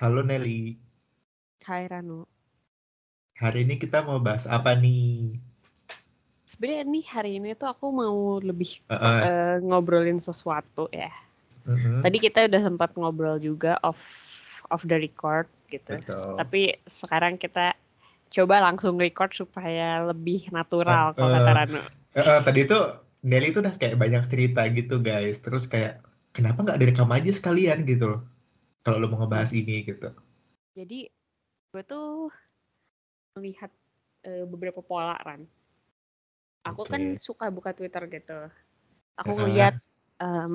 Halo Nelly. Hai Ranu. Hari ini kita mau bahas apa nih? Sebenarnya nih hari ini tuh aku mau lebih Uh, uh, eh, ngobrolin sesuatu ya. mhm, Tadi kita udah sempat ngobrol juga off off the record gitu. betul. Tapi sekarang kita coba langsung record supaya lebih natural Eh, kalau kata Ranu. Eh, eh, tadi tuh Nelly tuh udah kayak banyak cerita gitu guys. Terus kayak kenapa nggak direkam aja sekalian gitu loh? Kalau lo mau ngebahas ini gitu. Jadi gue tuh melihat eh, beberapa pola Ran. Aku kan Oke. suka buka Twitter gitu. Aku ngeliat em,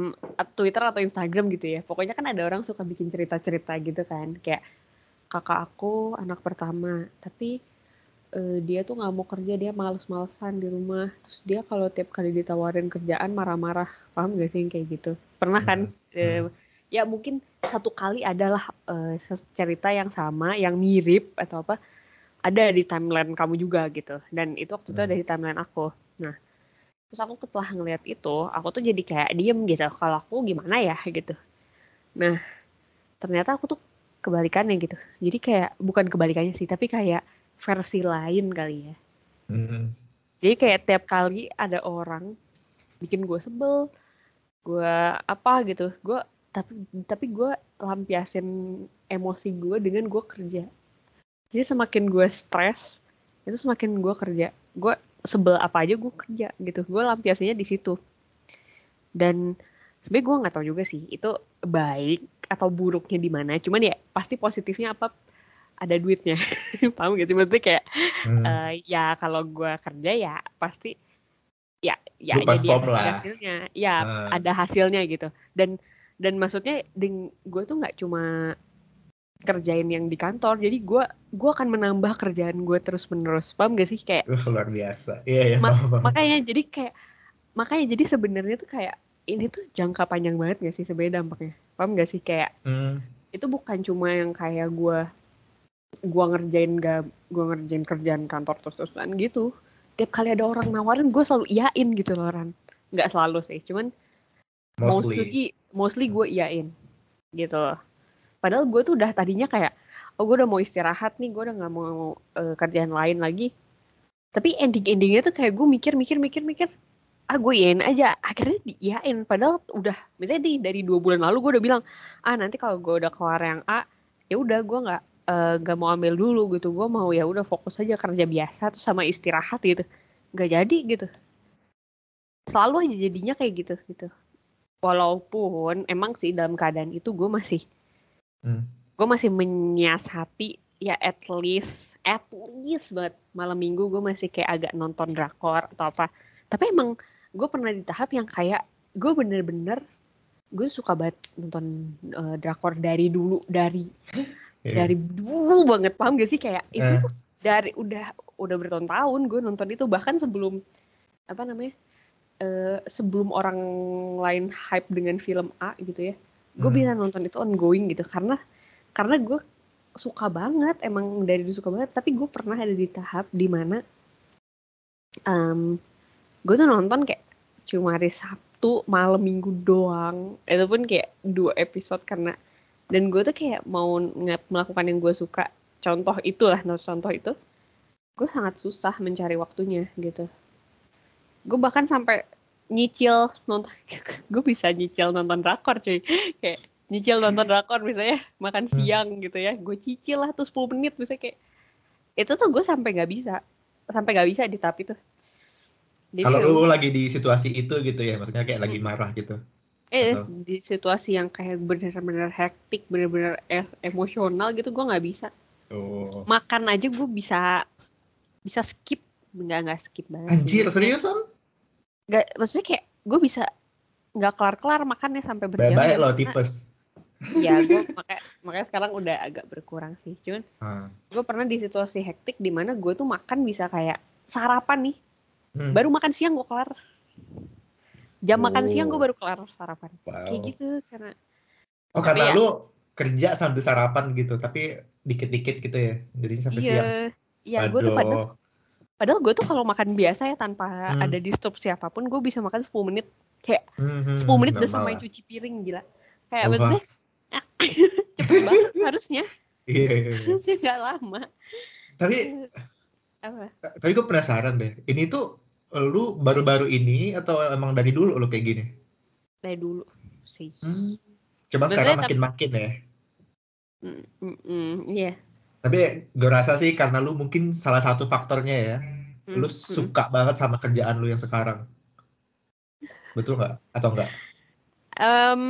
Twitter atau Instagram gitu ya. Pokoknya kan ada orang suka bikin cerita-cerita gitu kan. Kayak kakak aku anak pertama, tapi eh, dia tuh nggak mau kerja, dia males-malesan di rumah. Terus dia kalau tiap kali ditawarin kerjaan marah-marah. Paham gak sih yang kayak gitu? Pernah kan? hmm, Eh, ya mungkin satu kali adalah ses- cerita yang sama, yang mirip atau apa ada di timeline kamu juga gitu. Dan itu waktu itu Hmm. ada di timeline aku. Nah, terus aku setelah ngeliat itu, aku tuh jadi kayak diem gitu. Kalau aku gimana ya gitu. Nah, ternyata aku tuh kebalikannya gitu. Jadi kayak bukan kebalikannya sih, tapi kayak versi lain kali ya. hmm, Jadi kayak tiap kali ada orang bikin gue sebel, gue apa gitu, gue tapi tapi gue lampiasin emosi gue dengan gue kerja. Jadi semakin gue stres, itu semakin gue kerja. Gue sebel apa aja gue kerja gitu. Gue lampiasinnya di situ. Dan sebenarnya gue nggak tahu juga sih itu baik atau buruknya di mana. Cuman ya pasti positifnya apa ada duitnya. Paham sih? Maksudnya kayak hmm. eh, ya kalau gue kerja ya pasti ya ya jadi ada lah. hasilnya ya Ah. ada hasilnya gitu dan dan maksudnya ding gue tuh nggak cuma kerjain yang di kantor jadi gue gue akan menambah kerjaan gue terus menerus paham gak sih? Kayak luar biasa. Iya, iya, Ma- paham, paham. makanya jadi kayak makanya jadi sebenarnya tuh kayak ini tuh jangka panjang banget gak sih sebenarnya dampaknya? Paham gak sih? Kayak Hmm, itu bukan cuma yang kayak gue gua ngerjain gak gua ngerjain kerjaan kantor terus terusan gitu. Tiap kali ada orang nawarin gue selalu iyain gitu loh Ran. Nggak selalu sih cuman mostly. mostly mostly gue iyain gitu. Loh padahal gue tuh udah tadinya kayak oh gue udah mau istirahat nih gue udah nggak mau eh, kerjaan lain lagi. Tapi ending endingnya tuh kayak gue mikir mikir mikir mikir ah gue iyain aja. Akhirnya diiyain. Padahal udah misalnya di dari dua bulan lalu gue udah bilang ah nanti kalau gue udah keluar yang A ya udah gue nggak eh, nggak mau ambil dulu gitu. Gue mau ya udah fokus aja kerja biasa tuh sama istirahat gitu. Nggak jadi gitu. Selalu aja jadinya kayak gitu gitu walaupun emang sih dalam keadaan itu gue masih Hmm. gue masih menyiasati ya at least at least banget malam minggu gue masih kayak agak nonton drakor atau apa tapi emang gue pernah di tahap yang kayak gue bener-bener gue suka banget nonton eh, drakor dari dulu dari Iya. dari dulu banget paham gak sih kayak itu Eh. tuh dari udah udah bertahun-tahun gue nonton itu bahkan sebelum apa namanya eh, sebelum orang lain hype dengan film A gitu ya gue Hmm. bisa nonton itu ongoing gitu. Karena karena gue suka banget emang dari dulu suka banget tapi gue pernah ada di tahap di mana um, gue tuh nonton kayak cuma hari Sabtu malam minggu doang. Itu pun kayak dua episode karena dan gue tuh kayak mau melakukan yang gue suka. Contoh itulah contoh itu gue sangat susah mencari waktunya gitu gue bahkan sampai nyicil nonton gue bisa nyicil nonton drakor cuy kayak nyicil nonton drakor misalnya makan Hmm. siang gitu ya gue cicil lah tuh 10 menit misalnya kayak itu tuh gue sampai nggak bisa sampai nggak bisa di tahap itu Jadi Kalau lu lagi di situasi itu gitu ya, maksudnya kayak lagi marah gitu. eh atau- di situasi yang kayak bener-bener hektik bener-bener emosional gitu gue nggak bisa Oh. makan aja gue bisa bisa skip nggak nggak skip banget. Anjir, seriusan? Nggak maksudnya kayak gue bisa nggak kelar-kelar makannya sampai berjam Baik-baik lo tipes. ya gue makanya makanya sekarang udah agak berkurang sih cuman Ah. gue pernah di situasi hektik di mana gue tuh makan bisa kayak sarapan nih Hmm. baru makan siang gue kelar jam makan Oh. siang gue baru kelar sarapan Wow. kayak gitu karena Oh Tapi karena ya- lu kerja sambil sarapan gitu, tapi dikit-dikit gitu ya, jadinya sampai iya siang. iya gue tuh padahal Aduh. Padahal gue tuh kalau makan biasa ya tanpa Hmm. ada di stop siapa pun gue bisa makan 10 menit kayak Hmm, hmm, 10 menit udah sampai cuci piring gila kayak maksudnya cepet banget harusnya Iya, iya, iya. harusnya nggak lama Tapi apa tapi gue penasaran deh. Ini tuh lu baru-baru ini atau emang dari dulu lu kayak gini? dari dulu sih Hmm. Cuma sekarang makin-makin ya. Mm, mm, mm, iya Tapi gue rasa sih karena lu mungkin salah satu faktornya ya. Mm, Lu mm. suka banget sama kerjaan lu yang sekarang. Betul nggak? Atau enggak? Em,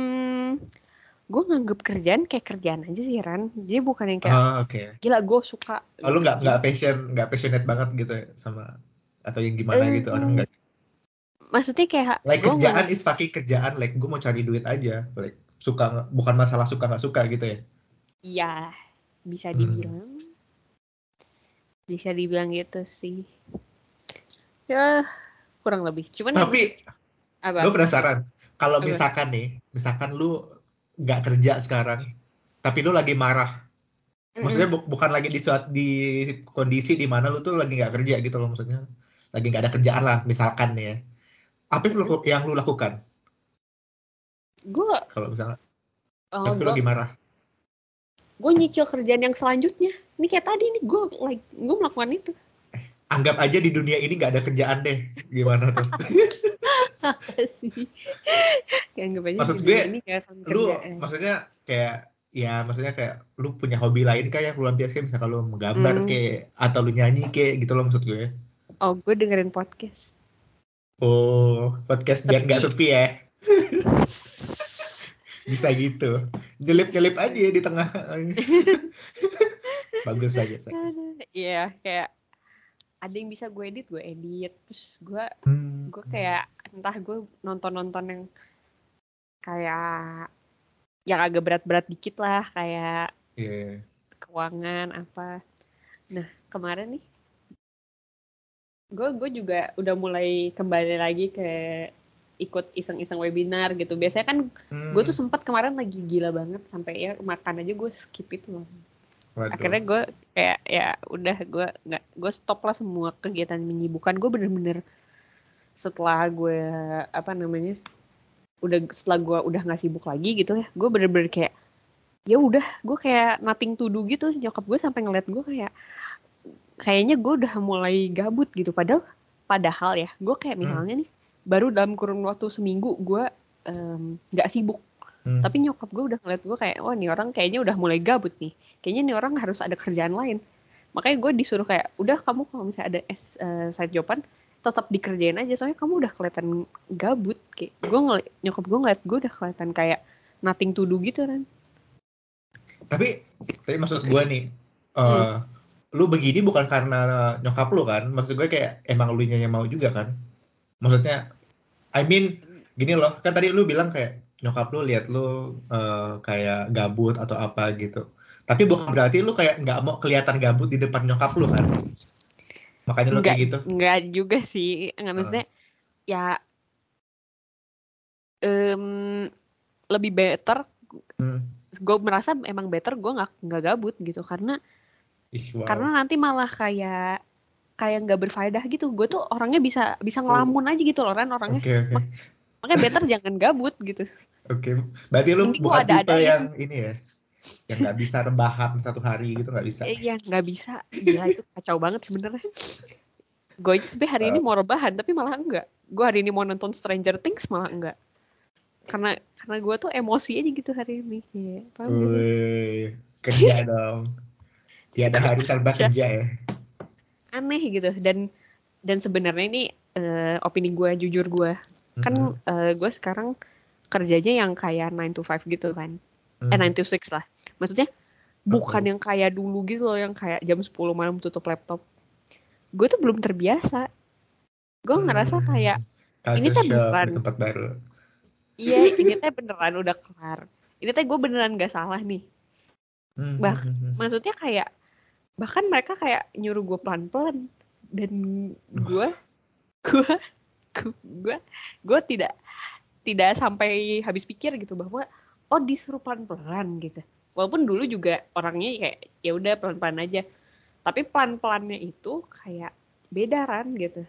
gue nganggep kerjaan kayak kerjaan aja sih Ran jadi bukan yang kayak Ah, oke. gila gue suka Oh, lu nggak nggak passion nggak passionate banget gitu ya sama atau yang gimana Eh, gitu orang nggak maksudnya kayak like kerjaan is fucking kerjaan like gue mau cari duit aja like suka bukan masalah suka nggak suka gitu ya Iya, bisa Hmm. dibilang. Bisa dibilang gitu sih. Ya, kurang lebih. Cuman tapi apa? gue penasaran kalau misalkan nih misalkan lu nggak kerja sekarang tapi lu lagi marah maksudnya bu- bukan lagi di suat di kondisi di mana lu tuh lagi nggak kerja gitu loh maksudnya lagi nggak ada kerjaan lah misalkan ya apa yang lu, yang lu lakukan gue kalau misalnya oh, tapi lu gue lagi marah gue nyicil kerjaan yang selanjutnya. Ini kayak tadi nih gue like gue melakukan itu. anggap aja di dunia ini nggak ada kerjaan deh gimana tuh Apa sih? Kayak anggap aja Maksud gue, ini lu kerjaan. maksudnya kayak ya maksudnya kayak lu punya hobi lain kayak lu biasa kayak misalkan lu menggambar Hmm. kayak atau lu nyanyi kayak gitu loh maksud gue Oh, gue dengerin podcast. oh podcast biar Tapi- nggak sepi ya bisa gitu nyelip nyelip aja di tengah bagus bagus. Iya, kayak ada yang bisa gue edit, gue edit. Terus gue Hmm. gue kayak entah gue nonton-nonton yang kayak yang agak berat-berat dikit lah kayak Iya. keuangan apa nah kemarin nih gue gue juga udah mulai kembali lagi ke ikut iseng-iseng webinar gitu biasanya kan Hmm. gue tuh sempat kemarin lagi gila banget sampai ya makan aja gue skip itu loh Waduh. akhirnya gue kayak ya udah gue nggak gue stop lah semua kegiatan menyibukkan gue bener-bener setelah gue apa namanya udah setelah gue udah nggak sibuk lagi gitu ya gue bener-bener kayak ya udah gue kayak nothing to do gitu nyokap gue sampai ngeliat gue kayak kayaknya gue udah mulai gabut gitu padahal padahal ya gue kayak Hmm. misalnya nih baru dalam kurun waktu seminggu gue nggak sibuk. Hmm. tapi nyokap gue udah ngeliat gue kayak wah nih orang kayaknya udah mulai gabut nih. Kayaknya nih orang harus ada kerjaan lain. Makanya gue disuruh kayak udah kamu kalau misalnya ada eh, side joban tetap dikerjain aja. Soalnya kamu udah kelihatan gabut. Kayak gue ngeliat nyokap gue ngeliat gue udah kelihatan kayak nothing to do gitu kan tapi tapi maksud gue nih eh Hmm. lu begini bukan karena nyokap lu kan? Maksud gue kayak emang lu yang mau juga kan? Maksudnya I mean gini loh kan tadi lu bilang kayak nyokap lu lihat lu eh, kayak gabut atau apa gitu. Tapi bukan berarti lu kayak nggak mau kelihatan gabut di depan nyokap lu kan? Makanya lu kayak gitu. nggak juga sih. Nggak maksudnya ya em, lebih better. Hmm. gue merasa emang better gue nggak nggak gabut gitu. Karena Ih, wow. karena nanti malah kayak kayak nggak berfaedah gitu. Gue tuh orangnya bisa bisa ngelamun aja gitu loh Ran orangnya oke oke. makanya better jangan gabut gitu. Oke berarti lu Mending bukan ada-ada tipe aja. yang ini ya yang nggak bisa rebahan satu hari gitu nggak bisa. Eh, ya nggak bisa. Gila itu kacau banget sebenarnya. Gue aja sampai hari ini mau rebahan tapi malah enggak gue hari ini mau nonton Stranger Things malah enggak karena karena gue tuh emosi aja gitu hari ini. Ya? Wih, kerja dong. Tiada hari tanpa kerja ya. Aneh gitu dan dan sebenarnya ini eh, opini gue jujur gue kan Mhm. eh, gue sekarang kerjanya yang kayak 9 to 5 gitu kan eh Mhm. 9 to 6 lah maksudnya bukan yang kayak dulu gitu loh yang kayak jam 10 malam tutup laptop gue tuh belum terbiasa gue ngerasa Hmm. kayak Culture ini tempat baru. iya ini teh beneran udah kelar ini teh gue beneran gak salah nih Mhm. Bah, maksudnya kayak bahkan mereka kayak nyuruh gue pelan-pelan dan gue gue gue gue tidak tidak sampai habis pikir gitu bahwa oh disuruh pelan-pelan gitu. Walaupun dulu juga orangnya kayak ya udah pelan-pelan aja. Tapi pelan-pelannya itu kayak beda kan gitu.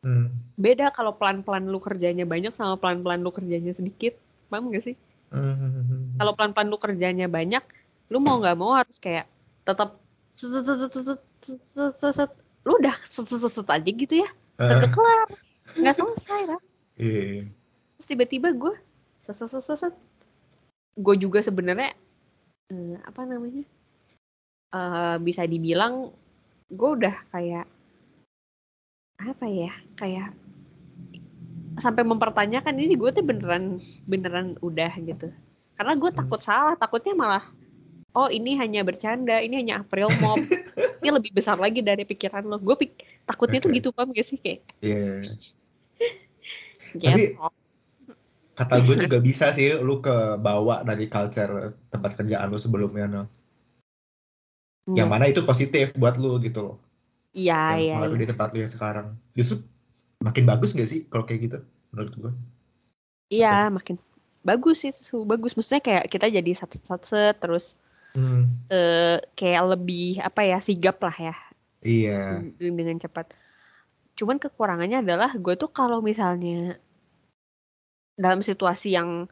Hmm. beda kalau pelan-pelan lu kerjanya banyak sama pelan-pelan lu kerjanya sedikit. Paham gak sih? Hmm. Kalau pelan-pelan lu kerjanya banyak, lu mau nggak mau harus kayak tetap lu udah set, aja gitu ya, kagak kelar, nggak selesai lah. Terus tiba-tiba gue set, gue juga sebenarnya apa namanya bisa dibilang gue udah kayak apa ya kayak sampai mempertanyakan ini gue tuh beneran beneran udah gitu karena gue takut salah takutnya malah oh ini hanya bercanda ini hanya April Mop ini lebih besar lagi dari pikiran lo gue pik takutnya tuh gitu paham gak sih kayak Iya. gitu. Kata gue juga bisa sih lu ke bawa dari culture tempat kerjaan lu sebelumnya no. Yang mana itu positif buat lu gitu loh. iya iya pengaruh iya. di tempat lu yang sekarang. Justru makin bagus gak sih kalau kayak gitu menurut gue? Iya, makin bagus sih, bagus. Maksudnya kayak kita jadi satu-satu terus Hmm, eh, kayak lebih apa ya sigap lah ya iya. dengan cepat. Cuman kekurangannya adalah gue tuh kalau misalnya dalam situasi yang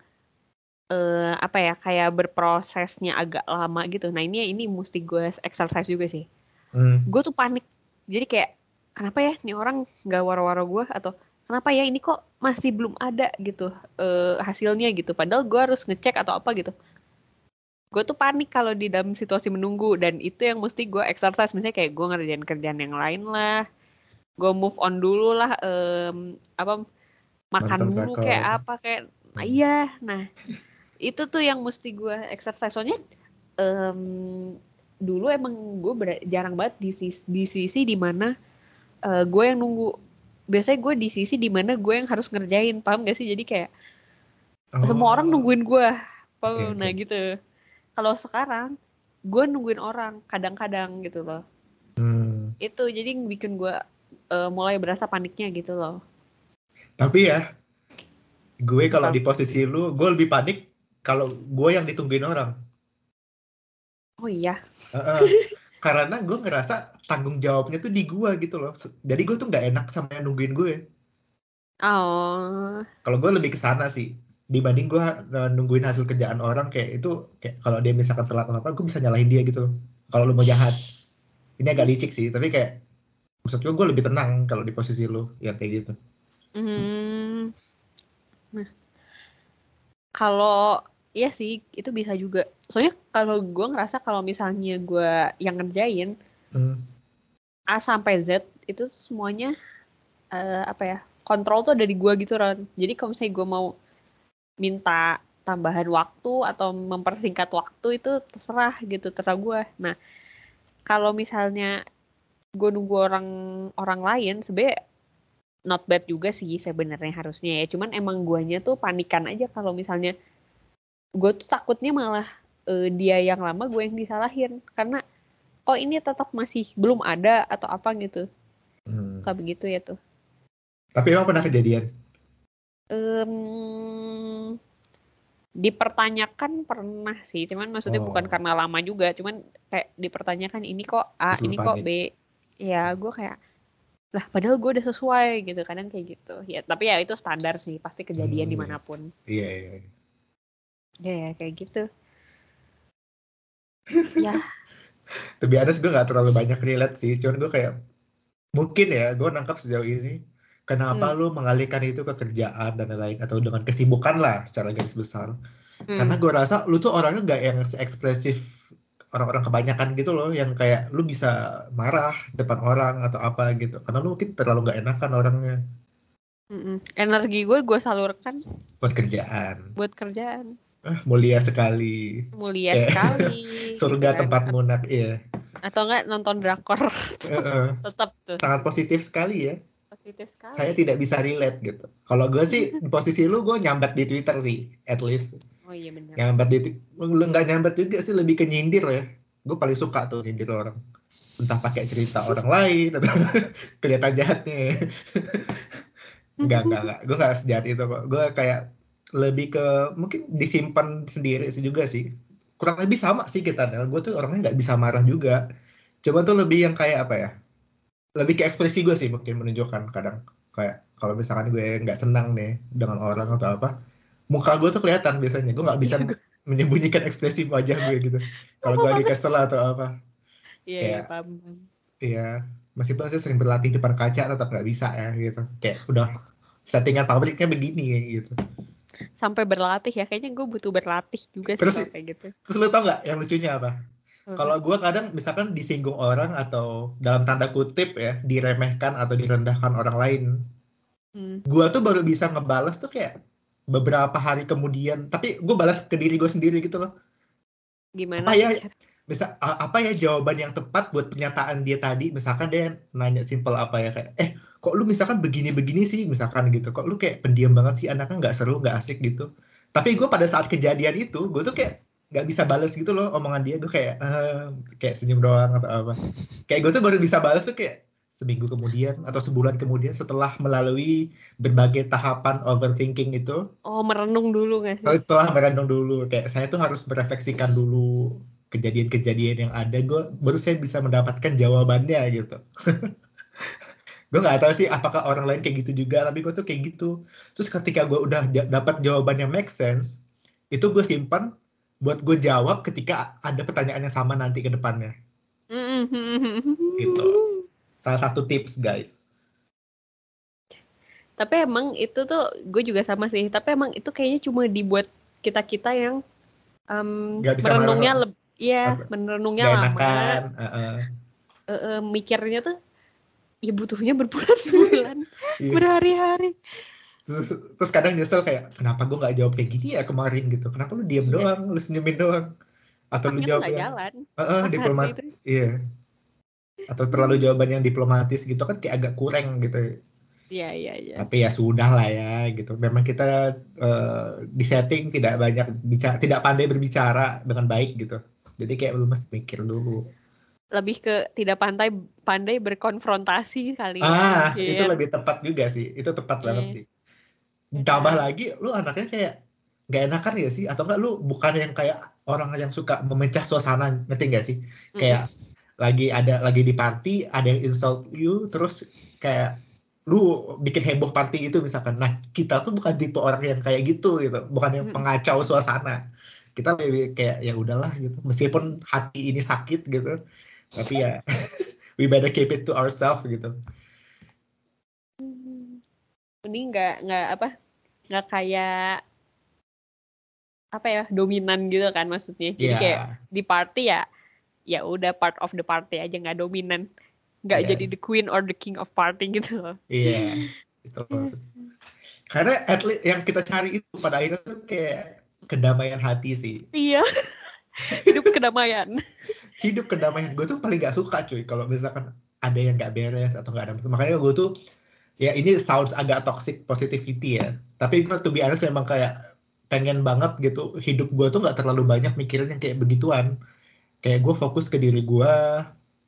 eh, apa ya kayak berprosesnya agak lama gitu. Nah ini ini mesti gue exercise juga sih. Hmm, Gue tuh panik. Jadi kayak kenapa ya nih orang nggak waro-waro gue atau kenapa ya ini kok masih belum ada gitu eh, hasilnya gitu. Padahal gue harus ngecek atau apa gitu. Gue tuh panik kalau di dalam situasi menunggu dan itu yang mesti gue exercise. Misalnya kayak gue ngerjain kerjaan yang lain lah. Gue move on dulu lah em, apa makan Nonton dulu drakor. kayak apa kayak nah, iya nah itu tuh yang mesti gue exercise. Soalnya em, dulu emang gue ber- jarang banget di sisi di sisi di mana eh, gue yang nunggu. Biasanya gue di sisi di mana gue yang harus ngerjain paham gak sih? Jadi kayak semua orang Oh, nungguin gue paham? Oke. nah gitu kalau sekarang gue nungguin orang kadang-kadang gitu loh hmm. itu jadi bikin gue eh, mulai berasa paniknya gitu loh Tapi ya, gue kalau di posisi lu, gue lebih panik kalau gue yang ditungguin orang. oh iya Heeh. Karena gue ngerasa tanggung jawabnya tuh di gue gitu loh. Jadi gue tuh nggak enak sama yang nungguin gue. oh Kalau gue lebih ke sana sih. Dibanding gue eh, nungguin hasil kerjaan orang kayak itu, kayak kalau dia misalkan telat atau apa, gue bisa nyalahin dia gitu. Kalau lu mau jahat. Ini agak licik sih, tapi kayak maksud gue gue lebih tenang kalau di posisi lu yang kayak gitu. Hmm. Nah, kalau iya sih itu bisa juga. Soalnya kalau gue ngerasa kalau misalnya gue yang ngerjain Hmm. A sampai Z itu semuanya eh, apa ya kontrol tuh ada di gue gitu Ron. Jadi kalau misalnya gue mau minta tambahan waktu atau mempersingkat waktu itu terserah gitu terserah gue. Nah kalau misalnya gue nunggu orang orang lain sebenarnya not bad juga sih sebenarnya harusnya ya. Cuman emang guanya tuh panikan aja kalau misalnya gue tuh takutnya malah eh, dia yang lama gue yang disalahin karena kok ini tetap masih belum ada atau apa gitu. Hmm. Kayak begitu ya tuh. Tapi emang pernah kejadian? Em, dipertanyakan pernah sih, cuman maksudnya bukan Oh. karena lama juga, cuman kayak dipertanyakan ini kok A, Terus ini kok panik. B. Ya, gue kayak lah padahal gue udah sesuai gitu, kadang kayak gitu. Ya, tapi ya itu standar sih, pasti kejadian Hmm, iya. di mana pun. Iya, iya. iya. Ya, ya kayak gitu. ya, be honest, gue gak terlalu banyak relate sih. Cuman gue kayak, mungkin ya, gue nangkap sejauh ini, kenapa lu mengalihkan itu ke kerjaan dan lain-lain, atau dengan kesibukan lah secara garis besar. hmm, Karena gue rasa lu tuh orangnya gak yang ekspresif orang-orang kebanyakan gitu loh, yang kayak lu bisa marah depan orang atau apa gitu. Karena lu mungkin terlalu gak enakan orangnya mm-mm. energi gue gue salurkan buat kerjaan. buat kerjaan. Ah, mulia sekali. Mulia Kayak sekali. Surga gitu kan. tempat munak, iya. Atau enggak nonton drakor, Heeh. tetap tuh Sangat positif sekali ya. Positif sekali. saya tidak bisa relate gitu. Kalau gue sih di posisi lu gue nyambat di Twitter sih, at least Oh iya benar. nyambat di lu nggak nyambat juga sih lebih ke nyindir ya. Gue paling suka tuh nyindir orang. Entah pakai cerita orang lain atau kelihatan jahatnya. Enggak enggak enggak. Gue nggak sejahat itu kok. Gue kayak lebih ke mungkin disimpan sendiri sih juga sih. Kurang lebih sama sih kita. Nel. Gue tuh orangnya nggak bisa marah juga. Coba tuh lebih yang kayak apa ya? Lebih ke ekspresi gue sih mungkin menunjukkan kadang kayak kalau misalkan gue nggak senang nih dengan orang atau apa muka gue tuh kelihatan biasanya gue nggak bisa Iya, menyembunyikan ekspresi wajah gue gitu kalau gue lagi kesel atau apa Iya, iya, Kayak- paham. Iya, meskipun saya sering berlatih depan kaca tetap nggak bisa ya gitu. Kayak udah settingan pabriknya begini ya, gitu. Sampai berlatih ya, kayaknya gue butuh berlatih juga sih Terus- kalau kayak gitu. Terus lu tau nggak yang lucunya apa? Kalau gue kadang misalkan disinggung orang atau dalam tanda kutip ya diremehkan atau direndahkan orang lain, Hmm. gue tuh baru bisa ngebales tuh kayak beberapa hari kemudian. Tapi gue balas ke diri gue sendiri gitu loh. gimana Apa ya? Bisa apa ya jawaban yang tepat buat pernyataan dia tadi? Misalkan dia nanya simpel apa ya kayak, eh kok lu misalkan begini-begini sih misalkan gitu. Kok lu kayak pendiam banget sih anaknya nggak seru nggak asik gitu. Tapi gue pada saat kejadian itu gue tuh kayak nggak bisa balas gitu loh omongan dia. Gue kayak eh, kayak senyum doang atau apa. Kayak gue tuh baru bisa balas tuh kayak seminggu kemudian atau sebulan kemudian setelah melalui berbagai tahapan overthinking itu. Oh, merenung dulu nggak sih? setelah merenung dulu. Kayak saya tuh harus merefleksikan dulu kejadian-kejadian yang ada. Gue baru saya bisa mendapatkan jawabannya gitu. Gue nggak tahu sih apakah orang lain kayak gitu juga tapi gue tuh kayak gitu. Terus ketika gue udah dapat jawaban yang make sense itu gue simpan buat gue jawab ketika ada pertanyaan yang sama nanti ke depannya Gitu. salah satu tips guys Tapi emang itu tuh gue juga sama sih. Tapi emang itu kayaknya cuma dibuat kita kita yang bisa merenungnya lebih, Apa? merenungnya gak lama. enakan uh-uh. Eh, eh, mikirnya tuh ya butuhnya berbulan-bulan, Iya. berhari-hari. Terus, terus kadang nyesel kayak kenapa gue nggak jawab kayak gini ya kemarin gitu kenapa lu diam Iya. doang lu senyumin doang atau lu jawab yang jalan. Diplomat itu. iya atau terlalu jawaban yang diplomatis gitu kan kayak agak kurang gitu Iya iya iya. tapi ya sudah lah ya gitu memang kita eh, di setting tidak banyak bicara tidak pandai berbicara dengan baik gitu jadi kayak lu mesti mikir dulu Lebih ke tidak pandai pandai berkonfrontasi kali ya. ah mungkin. itu lebih tepat juga sih itu tepat banget Iya. sih tambah lagi lu anaknya kayak nggak enakan ya sih? Atau enggak lu bukan yang kayak orang yang suka memecah suasana ngerti nggak sih? Kayak lagi ada lagi di party ada yang insult you terus kayak lu bikin heboh party itu misalkan. Nah kita tuh bukan tipe orang yang kayak gitu gitu. Bukan yang pengacau suasana. Kita lebih kayak ya udahlah gitu. Meskipun hati ini sakit gitu. Tapi ya we better keep it to ourselves gitu. Ini nggak nggak apa nggak kayak apa ya dominan gitu kan maksudnya. Jadi Iya. kayak di party ya ya udah part of the party aja nggak dominan. Nggak jadi Yes. the queen or the king of party gitu loh. Iya, itu maksudnya. Karena at least yang kita cari itu pada akhirnya tuh kayak kedamaian hati sih. Iya. Hidup kedamaian. Hidup kedamaian. Gue tuh paling gak suka cuy kalau misalkan ada yang gak beres atau gak ada. Makanya gue tuh ya ini sounds agak toxic positivity ya. Tapi gue tuh honest memang kayak pengen banget gitu hidup gue tuh gak terlalu banyak mikirin yang kayak begituan. Kayak gue fokus ke diri gue.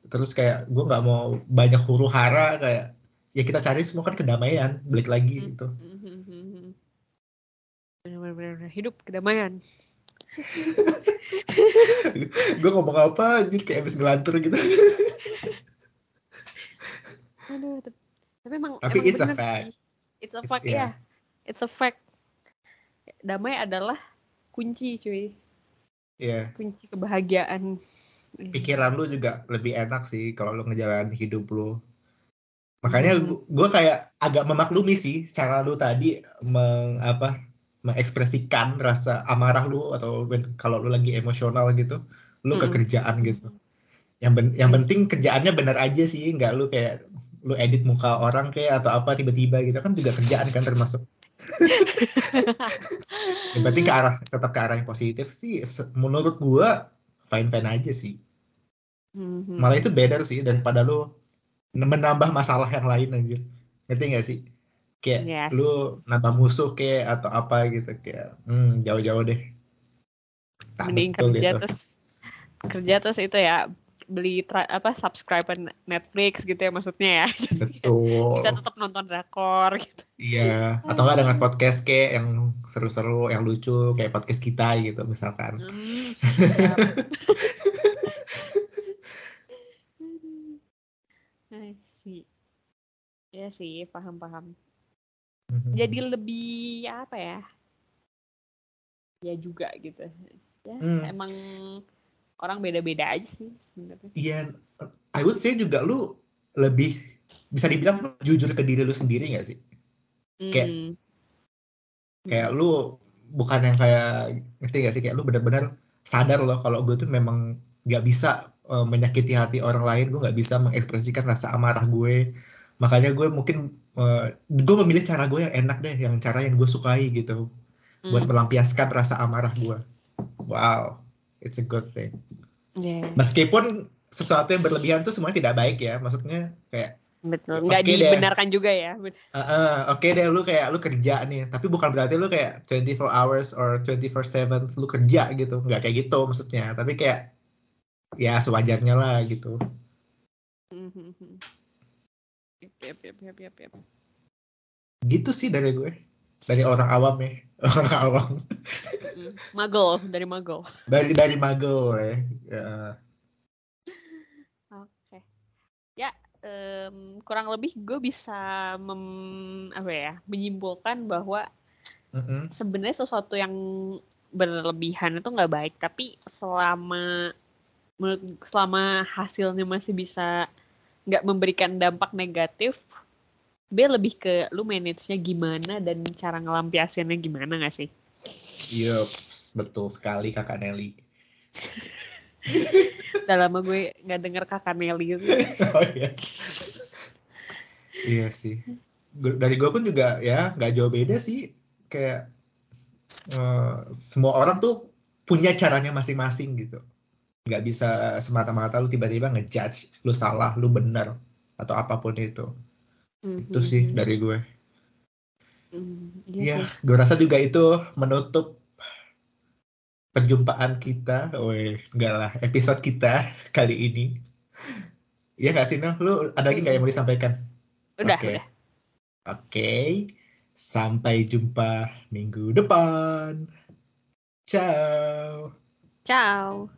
Terus kayak gue gak mau banyak huru hara kayak ya kita cari semua kan kedamaian balik lagi gitu. Benar-benar hidup kedamaian. gue ngomong apa anjir kayak habis ngelantur gitu Aduh, tapi, tapi emang Tapi emang it's a bener fact. sih. It's a It's- fact, yeah. ya. It's a fact. Damai adalah kunci, cuy. ya Kunci kebahagiaan. pikiran lu juga lebih enak sih kalau lu ngejalanin hidup lu makanya Hmm. gue kayak agak memaklumi sih cara lu tadi meng, apa mengekspresikan rasa amarah lu atau kalau lu lagi emosional gitu lu ke Mm-mm. kerjaan gitu yang ben- yang penting kerjaannya benar aja sih nggak lu kayak lu edit muka orang kayak atau apa tiba-tiba gitu kan juga kerjaan kan termasuk. Yang penting ke arah tetap ke arah yang positif sih. Menurut gua fine fine aja sih. Mhm. malah itu better sih daripada lu menambah masalah yang lain anjir. Ngerti gak sih? Kayak Yes. lu nambah musuh kayak atau apa gitu kayak hmm, jauh-jauh deh. Tak Mending kerja itu terus. Kerja terus itu ya beli tra- apa subscribe Netflix gitu ya maksudnya ya. Betul Bisa tetap nonton drakor gitu. iya atau enggak dengan podcast kayak yang seru-seru yang lucu kayak podcast kita gitu misalkan Hmm. Ya sih, paham-paham. Mhm. Jadi lebih apa ya? ya juga gitu ya Hmm. emang orang beda-beda aja sih sebenarnya Iya, I would say juga lu lebih bisa dibilang jujur ke diri lu sendiri gak sih? Kayak- Hmm. Kayak lu bukan yang kayak ngerti gak sih kayak lu benar-benar sadar loh kalau gue tuh memang nggak bisa eh, menyakiti hati orang lain, gue nggak bisa mengekspresikan rasa amarah gue. Makanya gue mungkin eh, gue memilih cara gue yang enak deh, yang cara yang gue sukai gitu, buat Hmm. melampiaskan rasa amarah gue. Wow, it's a good thing. Yeah, Meskipun sesuatu yang berlebihan tuh semuanya tidak baik ya, maksudnya kayak betul. nggak deh. dibenarkan juga ya. Uh, uh, oke deh lu kayak lu kerja nih tapi bukan berarti lu kayak 24 hours or 24/7 lu kerja gitu nggak kayak gitu maksudnya. Tapi kayak ya sewajarnya lah gitu. Hmm, Yep, yep, yep, yep, yep, yep. gitu sih dari gue dari orang awam ya orang awam Mm. Magel dari Magel. dari dari magel ya Ya, Oke. Ya, em, kurang lebih gue bisa mem, apa ya, menyimpulkan bahwa mm-mm. sebenarnya sesuatu yang berlebihan itu nggak baik, tapi selama menurut selama hasilnya masih bisa nggak memberikan dampak negatif, B lebih ke lu manage-nya gimana dan cara ngelampiasinnya gimana nggak sih? Yups, betul sekali kakak Nelly. Udah lama gue nggak denger kakak Nelly. Oh iya. Iya sih. Dari gue pun juga ya nggak jauh beda sih. Kayak eh, semua orang tuh punya caranya masing-masing gitu. Nggak bisa semata-mata lu tiba-tiba ngejudge lu salah lu benar atau apa pun itu itu sih dari gue ya iya sih. gue rasa juga itu menutup perjumpaan kita Weh, enggak lah episode kita kali ini Iya gak sih Nel? Lu ada lagi nggak yang mau disampaikan? Udah, Oke. udah. Oke, sampai jumpa minggu depan. Ciao. Ciao.